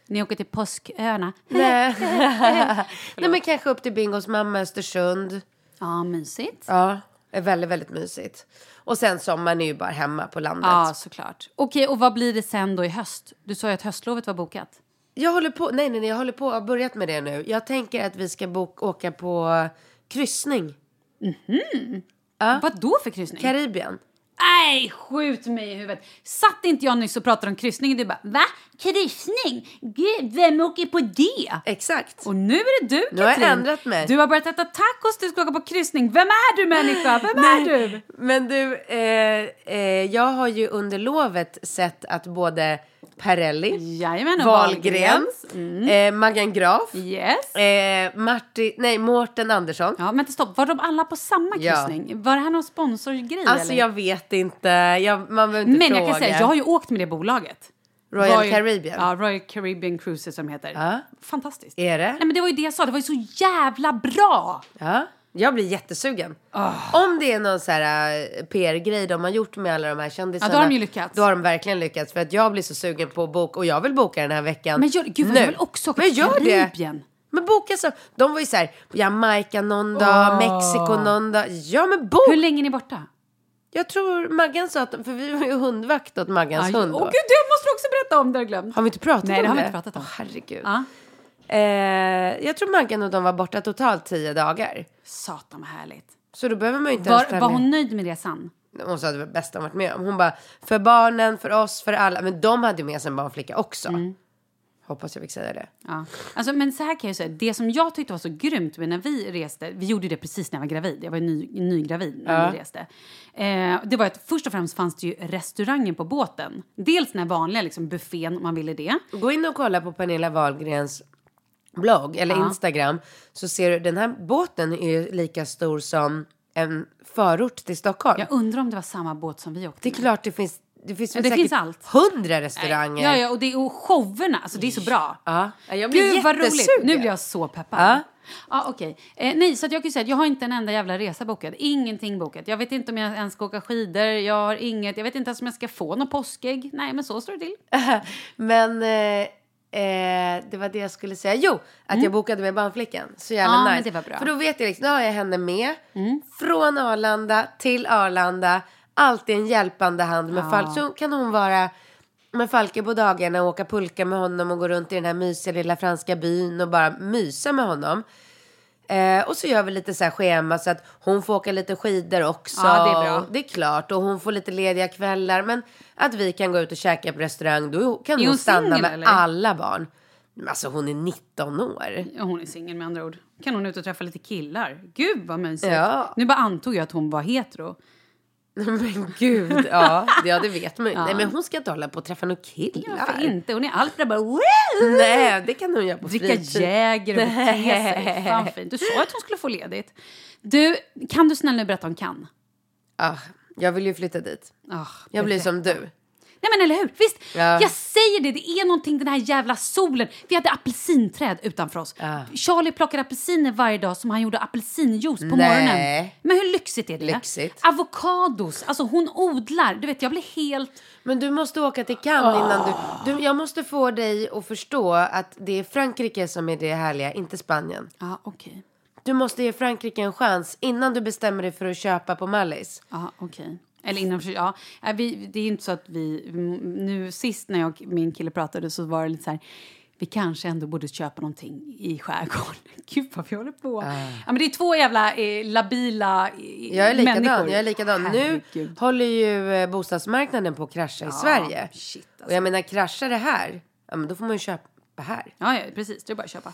Ni åker till påsköarna? Nej. Nej men kanske upp till Bingos mamma i Östersund. Ja, mysigt. Ja, är väldigt, väldigt mysigt. Och sen sommaren är ju bara hemma på landet. Ja, såklart. Okej, och vad blir det sen då i höst? Du sa ju att höstlovet var bokat. Jag håller på, nej nej nej, jag håller på, jag har börjat med det nu. Jag tänker att vi ska bok, åka på kryssning. Vad då för kryssning? Karibien. Nej, skjut mig i huvudet. Satt inte jag nyss och pratade om kryssning och du bara va? Kryssning? Gud, vem åker på det? Exakt. Och nu är det du, Nu har jag Katrin. ändrat mig. Du har börjat äta tacos, du ska åka på kryssning. Vem är du människa? Vem är du? Men du, eh, eh, jag har ju under lovet sett att både Perrelli, Jajamän, Wahlgren, Wahlgrens. eh, Maggan Graf, Yes. eh, Martin, nej, Mårten Andersson. Ja, men stopp. Var de alla på samma Ja. kryssning? Var det här någon sponsorgrej? Alltså eller? jag vet inte, jag, man inte Men fråga. jag kan säga, jag har ju åkt med det bolaget. Royal Caribbean. Ja, Royal Caribbean Cruises som heter. Ja. Fantastiskt. Är det? Nej, men det var ju det jag sa, det var ju så jävla bra! Ja, jag blir jättesugen. Ah. Om det är någon så här uh, PR-grej de har gjort med alla de här kändisarna. Ja, då har de ju lyckats. Då har de verkligen lyckats. För att jag blir så sugen på att boka och jag vill boka den här veckan. Men gör, gud, nu. jag vill också åka Men till det. Karibien. Men boka så. De var ju så här, Jamaica någon dag, Mexiko någon dag. Ja men bok! Hur länge är ni borta? Jag tror Maggan sa att, för vi var ju hundvakt åt Maggans Aj, hund Åh då. gud, det måste du också berätta om, det har glömt. Har vi inte pratat Nej, om det det? har vi inte pratat om. Åh, herregud. Ja. Eh, jag tror Maggan och de var borta totalt tio dagar. Satan vad härligt. Så då behöver man ju inte ens Var, ta var hon nöjd med resan? Hon sa att det var det bästa hon varit med om. Hon bara, för barnen, för oss, för alla. Men de hade ju med sig en barnflicka också. Mm. Hoppas jag fick säga det. Ja. Alltså, men så här kan jag säga, det som jag tyckte var så grymt med när vi reste, vi gjorde det precis när jag var gravid, jag var ny, nygravid när vi reste. Eh, det var att först och främst fanns det ju restauranger på båten. Dels den här vanliga liksom, buffén om man ville det. Gå in och kolla på Pernilla Wahlgrens blogg eller Ja. Instagram. Så ser du, den här båten är ju lika stor som en förort till Stockholm. Jag undrar om det var samma båt som vi åkte Det är med. klart det finns, det finns väl det finns allt. hundra restauranger. Ja, ja, och, det, och showerna, alltså det är så bra. Ja. Ja, jag blir Gud vad roligt! Nu blir jag så peppad. Ja. Ja, okej. Eh, nej, så jag kan säga jag har inte en enda jävla resa bokad. Ingenting bokat. Jag vet inte om jag ens ska åka skidor. Jag har inget. Jag vet inte ens om jag ska få någon påskägg. Nej, men så står det till. Men eh, eh, det var det jag skulle säga. Jo, att jag bokade med barnflickan. Så jävla Mm. Ja, men nice. det. För då vet jag liksom, då har jag henne med. Mm. Från Arlanda till Arlanda. Alltid en hjälpande hand med Falk. Så kan hon vara med Falke på dagarna och åka pulka med honom och gå runt i den här mysiga lilla franska byn och bara mysa med honom. Eh, och så gör vi lite så schema så att hon får åka lite skidor också. Ja, det är bra. Det är klart. Och hon får lite lediga kvällar. Men att vi kan gå ut och käka på restaurang. Då kan Är hon hon stanna singel, med eller? alla barn. Men Alltså hon är 19 år. Ja, hon är singel med andra ord. Kan hon ut och träffa lite killar? Gud vad mysigt. Ja. Nu bara antog jag att hon var hetero. Men gud, ja, ja det vet man ju. Nej men hon ska inte hålla på och träffa några killar. Varför inte? Hon är allt bara... Woo! Nej, det kan hon göra på Dricka fritid. Jäger och bete sig. Fan fint. Du sa att hon skulle få ledigt. Du, kan du snälla nu berätta om Cannes? Ah, jag vill ju flytta dit. Ah, Jag blir som du. Nej men eller hur? Visst, Ja. jag säger det, det är någonting den här jävla solen. Vi hade apelsinträd utanför oss. Charlie plockade apelsiner varje dag som han gjorde apelsinjuice på Nej. morgonen. Men hur lyxigt är det? Lyxigt. Avokados, alltså hon odlar. Du vet, jag blir helt... Men du måste åka till Cannes innan du, du... Jag måste få dig att förstå att det är Frankrike som är det härliga, inte Spanien. Ja, okej. Du måste ge Frankrike en chans innan du bestämmer dig för att köpa på Mallis. Ja, okej. Eller inom... Ja, Ja, vi, det är inte så att vi... Nu sist när jag och min kille pratade så var det lite så här... Vi kanske ändå borde köpa någonting i skärgården. Gud vad vi håller på. Ja, men det är två jävla eh, labila eh, Jag är likadan. människor. Jag är likadan. Nu håller ju eh, bostadsmarknaden på att krascha i Sverige. shit, alltså. Och jag menar, kraschar det här, ja, men då får man ju köpa här. Ja, ja, precis. Det är bara att köpa.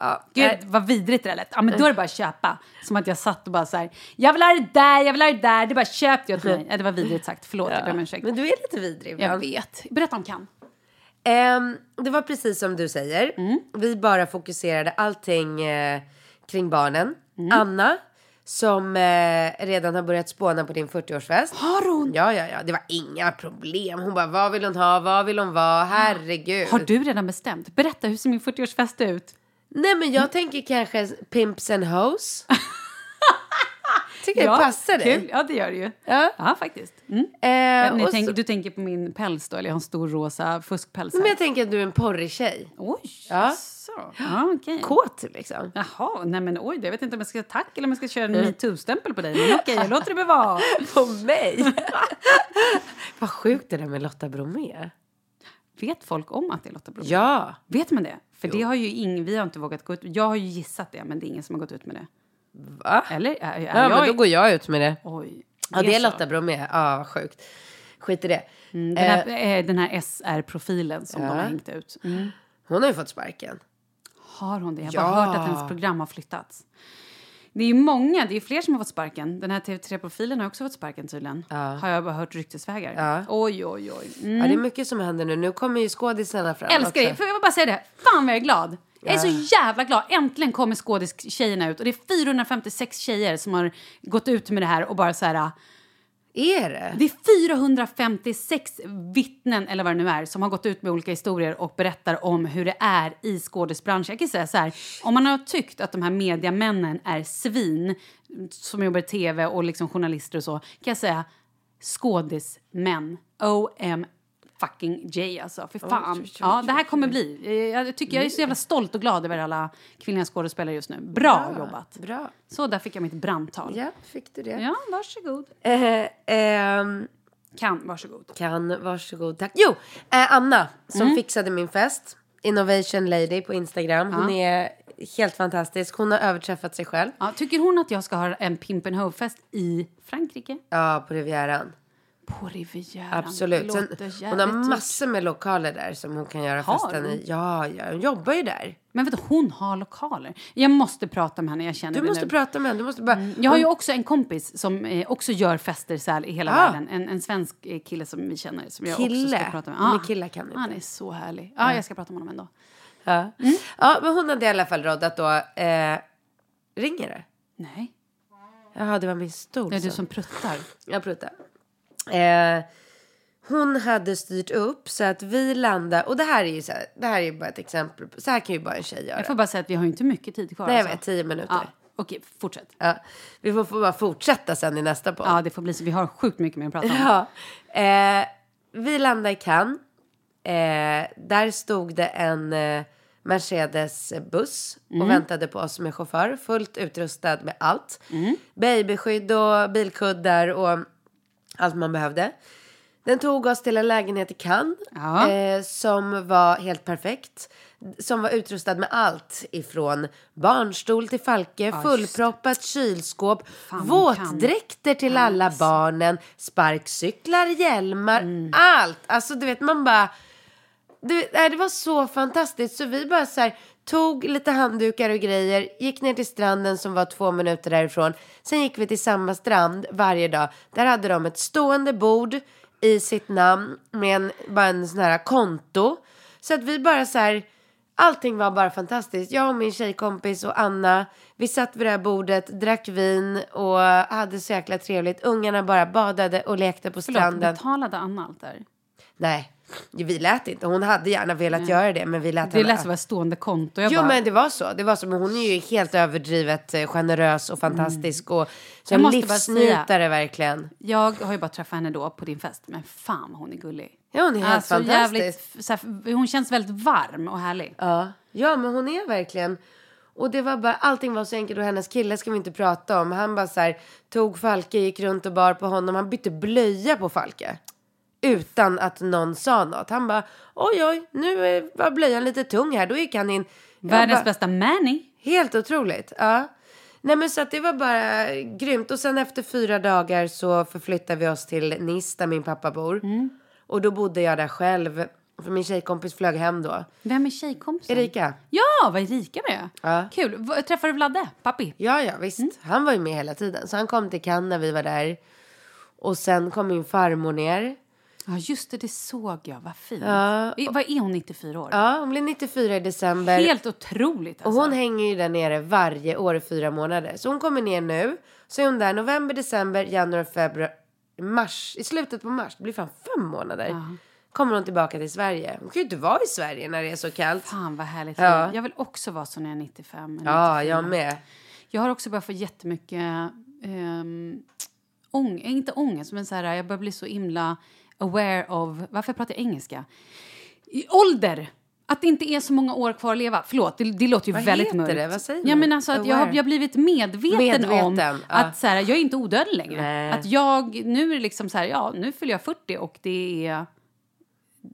Ja, Gud, vad vidrigt det där lät. Ja, men då är det bara att köpa. Som att jag satt och bara så här, jag vill ha det där, jag vill ha det där. Det bara köpte jag till mig. Ja, det var vidrigt sagt. Förlåt, jag ber om ursäkt. Men du är lite vidrig Jag vet. Berätta om Cannes. Ehm, det var precis som du säger. Mm. Vi bara fokuserade allting eh, kring barnen. Mm. Anna, som eh, redan har börjat spåna på din 40-årsfest. Har hon? Ja, ja, ja. Det var inga problem. Hon bara, vad vill hon ha? Vad vill hon vara? Herregud. Har du redan bestämt? Berätta, hur ser min 40-årsfest ut? Nej, men jag tänker kanske pimps and hoes. tycker det passar dig. Kul. Ja, det gör det ju. Ja. Ja, faktiskt. Mm. Eh, Ni och tänk, så, Du tänker på min päls då? Eller jag har en stor rosa fuskpäls men här. jag tänker att du är en porrig tjej. Oj, Ja. så. Ja, okej. Kåt liksom. Jaha, nej men oj, jag vet inte om jag ska tack eller om jag ska köra en metoo-stämpel på dig. Men okej, jag låter det vara. På mig? Vad sjukt det där med Lotta Bromé. Vet folk om att det är Lotta Bromé? Ja. Vet man det? För det har ju ing, vi har inte vågat gå ut Jag har ju gissat det, men det är ingen som har gått ut med det. Va? Eller? Är, är Ja, jag... men då går jag ut med det. Oj. Ja, det är. Lotta Bromé. Ja, sjukt. Skit i det. Mm, den, här, eh, den här SR-profilen som de har hängt ut. Mm. Hon har ju fått sparken. Har hon det? Jag har Ja. bara hört att hennes program har flyttats. Det är ju många, det är fler som har fått sparken. Den här TV3-profilen har också fått sparken tydligen. Har jag bara hört ryktesvägar. Ja. Oj, oj, oj. Mm. Ja, det är mycket som händer nu. Nu kommer ju skådisarna fram Älskar det. Får jag bara säga det? Fan vad jag är glad. Jag är så jävla glad. Äntligen kommer skådis-tjejerna ut. Och det är 456 tjejer som har gått ut med det här och bara så här... Är det? Det är 456 vittnen, eller vad det nu är, som har gått ut med olika historier och berättar om hur det är i skådisbranschen. Jag kan säga så här, om man har tyckt att de här mediamännen är svin, som jobbar i tv och liksom journalister och så, kan jag säga skådismän. OM fucking J alltså. För fan. oj, oj, Ja, det här kommer bli. Eh, Jag, tycker, jag är så jävla stolt och glad över alla kvinnliga skådespelare just nu. Bra jobbat. Bra. Så, där fick jag mitt brandtal. Ja, fick du det? Ja, varsågod. Eh, ehm, Kan, varsågod. kan, varsågod. Tack. Jo, eh, Anna som Mm. fixade min fest. Innovation Lady på Instagram. Hon är helt fantastisk. Hon har överträffat sig själv. Ja, tycker hon att jag ska ha en Pimp and Hoe-fest i Frankrike? Ja, på Rivieran. På Rivieran. Absolut. Sen, hon har massor med lokaler där som hon kan göra Har festen hon? i. Ja, ja, hon jobbar ju där. Men vet du, hon har lokaler. Jag måste prata med henne, jag känner Du måste nu. prata med henne. Du måste bara... Jag har ju också en kompis som eh, också gör fester så här, i hela Ah. världen. En, en svensk eh, kille som vi känner som jag också Kille? ska prata med. Men killar kan inte. Han är så härlig. Ja, jag ska prata med honom ändå. Ja. ja, men hon hade i alla fall roddat då. Eh, ringer det? Nej, Jaha, det var min stol. det är du som- som pruttar. Jag pruttar. Eh, hon hade styrt upp så att vi landade. Och det här är ju så här, det här är bara ett exempel. på- Så här kan ju bara en tjej göra. Jag får bara säga att vi har inte mycket tid kvar. Nej, jag alltså. vet. Tio minuter. Ja, Okej, fortsätt. Ja. Vi får, får bara fortsätta sen i nästa podd. Ja, det får bli så. Vi har sjukt mycket mer att prata om. Ja. Eh, vi landade i Cannes. Eh, där stod det en eh, Mercedes-buss Mm. och väntade på oss med chaufför. Fullt utrustad med allt. Mm. Babyskydd och bilkuddar och allt man behövde. Den tog oss till en lägenhet i Cannes Ja. eh, som var helt perfekt. Som var utrustad med allt ifrån barnstol till falke, fullproppat kylskåp, Fan, våtdräkter till alla barnen, sparkcyklar, hjälmar, allt. Alltså du vet man bara... Det, nej, det var så fantastiskt så vi bara så här, tog lite handdukar och grejer, gick ner till stranden som var två minuter därifrån. Sen gick vi till samma strand varje dag. Där hade de ett stående bord i sitt namn med en, bara en sån här konto. Så att vi bara så här, allting var bara fantastiskt. Jag och min tjejkompis och Anna, vi satt vid det här bordet, drack vin och hade så jäkla trevligt. Ungarna bara badade och lekte på Förlåt, stranden. betalade Anna allt där? Nej, vi lät inte. Hon hade gärna velat göra det, men vi lät Det henne... lät som ett stående konto. Jag Jo, bara, men det var så. Det var så. Men hon är ju helt överdrivet eh, generös och fantastisk. Och så Jag en livsnjutare verkligen. Jag har ju bara träffat henne då på din fest, men fan hon är gullig. Ja, hon är helt Alltså, fantastisk. jävligt, här, hon känns väldigt varm och härlig. Ja. ja, men hon är verkligen... Och det var bara, allting var så enkelt och hennes kille ska vi inte prata om. Han bara så här, tog Falke, gick runt och bar på honom. Han bytte blöja på Falke. Utan att någon sa något. Han bara, oj oj, nu var blöjan lite tung här. Då gick han in. Jag Världens bara, bästa Manny. Helt otroligt. Ja. Nej men så att det var bara grymt. Och sen efter fyra dagar så förflyttade vi oss till Nice där min pappa bor. Och då bodde jag där själv. För min tjejkompis flög hem då. Vem är tjejkompisen? Erika. Ja, vad Erika med. Ja. Kul. Träffade du Vladde, pappi? Ja, ja visst. Han var ju med hela tiden. Så han kom till Cannes när vi var där. Och sen kom min farmor ner. Ja, just det, det såg jag. Vad fint. Ja. I- Vad är hon, 94 år? Ja, hon blev 94 i december. Helt otroligt Och alltså. hon hänger ju där nere varje år i fyra månader. Så hon kommer ner nu. Så är hon där november, december, januari, februari, mars. I slutet på mars. Det blir fan fem månader. Kommer hon tillbaka till Sverige. Hon kan ju inte vara i Sverige när det är så kallt. Fan vad härligt. Ja. Jag vill också vara så när jag är 95. eller Ja, 94. jag med. Jag har också börjat få jättemycket um, ång, inte ångest, men så här, jag börjar bli så himla aware of... Varför pratar jag engelska? I ålder! Att det inte är så många år kvar att leva. Förlåt, det, det låter ju Vad väldigt heter mörkt. det? Vad säger ja, men alltså att jag har jag har blivit medveten, Medveten, om ja. att så här, jag är inte odödlig längre. Nej. Att jag, nu är det liksom så här, ja, nu fyller jag 40 och det är...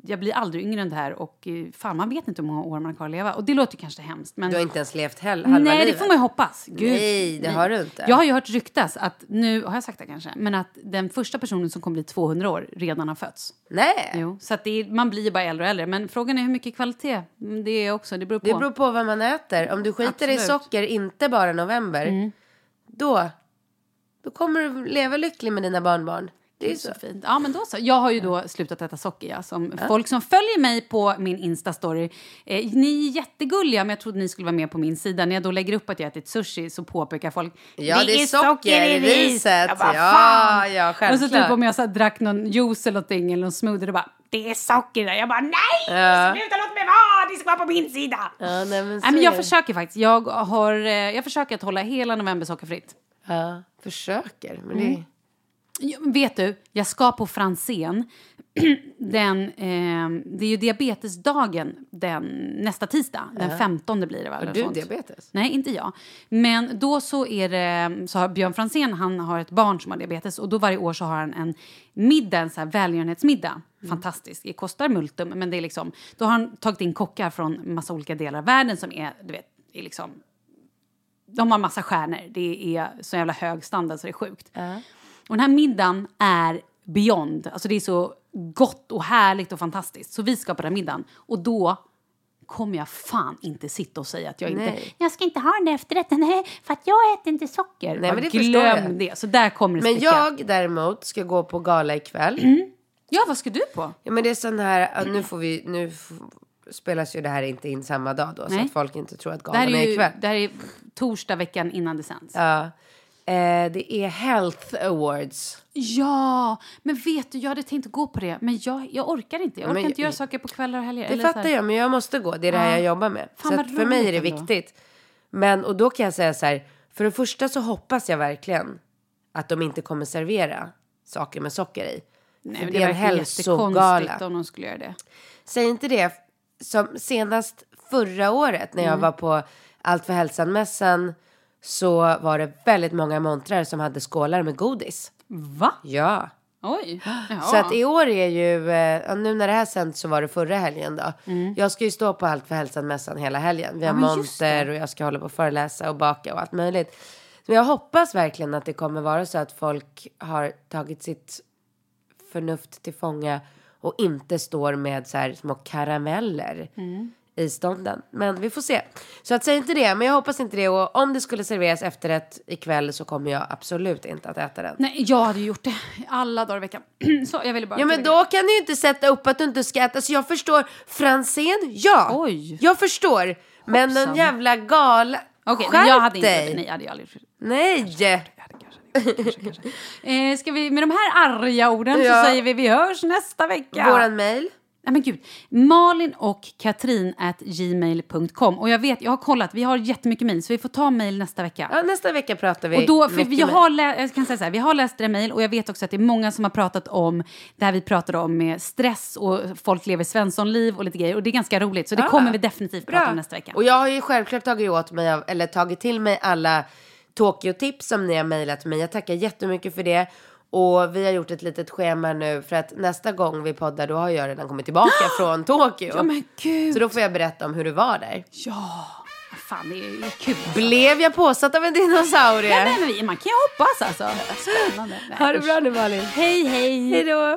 Jag blir aldrig yngre än det här och eh, fan, man vet inte hur många år man har kvar att leva. Och det låter kanske hemskt, men... Du har inte ens levt hel, halva Nej, livet. det får man ju hoppas. Gud, Nej, det har du inte. Jag har ju hört ryktas att nu, har jag sagt det kanske, men att den första personen som kommer bli 200 år redan har fötts. Nej, Jo, så att det är, man blir ju bara äldre och äldre. Men frågan är hur mycket kvalitet Mm, det är också. Det beror på. det beror på vad man äter. Om du skiter i Absolut. Mm. socker, inte bara november, då, då kommer du leva lycklig med dina barnbarn. Det är Det är så. så fint. Ja, men då så. Jag har ju då slutat äta socker. Ja, som Folk som följer mig på min Insta-story, eh, ni är jättegulliga, men jag trodde ni skulle vara med på min sida. När jag då lägger upp att jag ätit sushi så påpekar folk Ja, det är socker i riset. Jag bara, Ja, ja, Och så typ om jag så här, drack någon juice eller någonting eller någon smoothie, då bara, det är socker där. Jag bara, nej! Ja. Sluta låt mig vara! Det ska vara på min sida! Ja, nej, men Nej, men jag det. försöker faktiskt. Jag, har, eh, jag försöker att hålla hela november sockerfritt. Ja, försöker. Men Mm. det... Ja, men vet du, jag ska på Franzén. den, eh, det är ju diabetesdagen den, nästa tisdag. Den 15 blir det. Va, Har du sånt. diabetes? Nej, inte jag. Men då så är det, så har Björn Franzén, han har ett barn som har diabetes och då varje år så har han en middag, en så här välgörenhetsmiddag. Fantastiskt. Det kostar multum, men det är liksom, då har han tagit in kockar från massa olika delar av världen som är, du vet, är liksom de har massa stjärnor. Det är så jävla hög standard så det är sjukt. Och den här middagen är beyond. Alltså det är så gott och härligt och fantastiskt. Så vi ska på den här middagen. Och då kommer jag fan inte sitta och säga att jag inte... Nej. Jag ska inte ha den efterrätten, nej, för att jag äter inte socker. Nej, men det Glöm jag. det. Så där kommer det Men spricka. jag däremot ska gå på gala ikväll. Mm. Ja, vad ska du på? Ja, men det är sån här, nu får vi, nu spelas ju det här inte in samma dag då, så Nej. att folk inte tror att galan är är ju ikväll. det här är torsdag veckan innan det sänds. Ja. Eh, det är Health Awards. Ja, men vet du, jag hade tänkt gå på det, men jag, jag orkar inte. Jag orkar Men- inte göra saker på kvällar och helger. Det fattar jag, men jag måste gå. Det är det här Ja. jag jobbar med. Fan, så för mig är det ändå. viktigt. Men, och då kan jag säga så här, för det första så hoppas jag verkligen att de inte kommer servera saker med socker i. Nej, För men det är en hälsogala. om de skulle göra det. Säg inte det. Som senast förra året när jag Mm. var på Allt för hälsan-mässan så var det väldigt många montrar som hade skålar med godis. Va? Ja. Oj. Jaha. Så att i år är ju, eh, nu när det här sänds så var det förra helgen då. Jag ska ju stå på Allt för hälsan-mässan hela helgen. Vi har Mm. Ja, monter och jag ska hålla på och föreläsa och baka och allt möjligt. Men jag hoppas verkligen att det kommer vara så att folk har tagit sitt förnuft till fånga och inte står med så här små karameller Mm. I stånden. Men vi får se. Så att säga inte det, men jag hoppas inte det. Och om det skulle serveras efterrätt ikväll så kommer jag absolut inte att äta den. Nej, jag hade gjort det alla dagar i veckan. Så jag ville bara... Ja men då kan du ju inte sätta upp att du inte ska äta. Så jag förstår. Franzén, ja. Oj. Jag förstår. Men den Hoppsan. jävla gala... Okej, men jag hade inte dig. Nej, jag hade ju aldrig gjort det. Nej. Eh, ska vi, med de här arga orden Ja. så säger vi vi hörs nästa vecka. Våran mail. Nej men gud. Malin och Katrin at gmail.com. Och jag vet, jag har kollat, vi har jättemycket mejl så vi får ta mejl nästa vecka. Ja, nästa vecka pratar vi Och då, för vi har, lä- jag kan säga så här, vi har läst era mejl och jag vet också att det är många som har pratat om det här vi pratade om med stress och folk lever svenssonliv och lite grejer. Och det är ganska roligt, så det Ah, kommer vi definitivt prata Bra. om nästa vecka. Och jag har ju självklart tagit åt mig av, eller tagit till mig alla Tokyo-tips som ni har mejlat mig. Jag tackar jättemycket för det. Och vi har gjort ett litet schema nu för att nästa gång vi poddar då har jag redan kommit tillbaka från Tokyo. Ja men gud! Så då får jag berätta om hur det var där. Ja! Fan, det är kul alltså. Blev jag påsatt av en dinosaurie? Nej, nej, vi- man kan ju hoppas alltså. Spännande. Nej, Ha det bra nu Malin. Hej, hej! Hej då.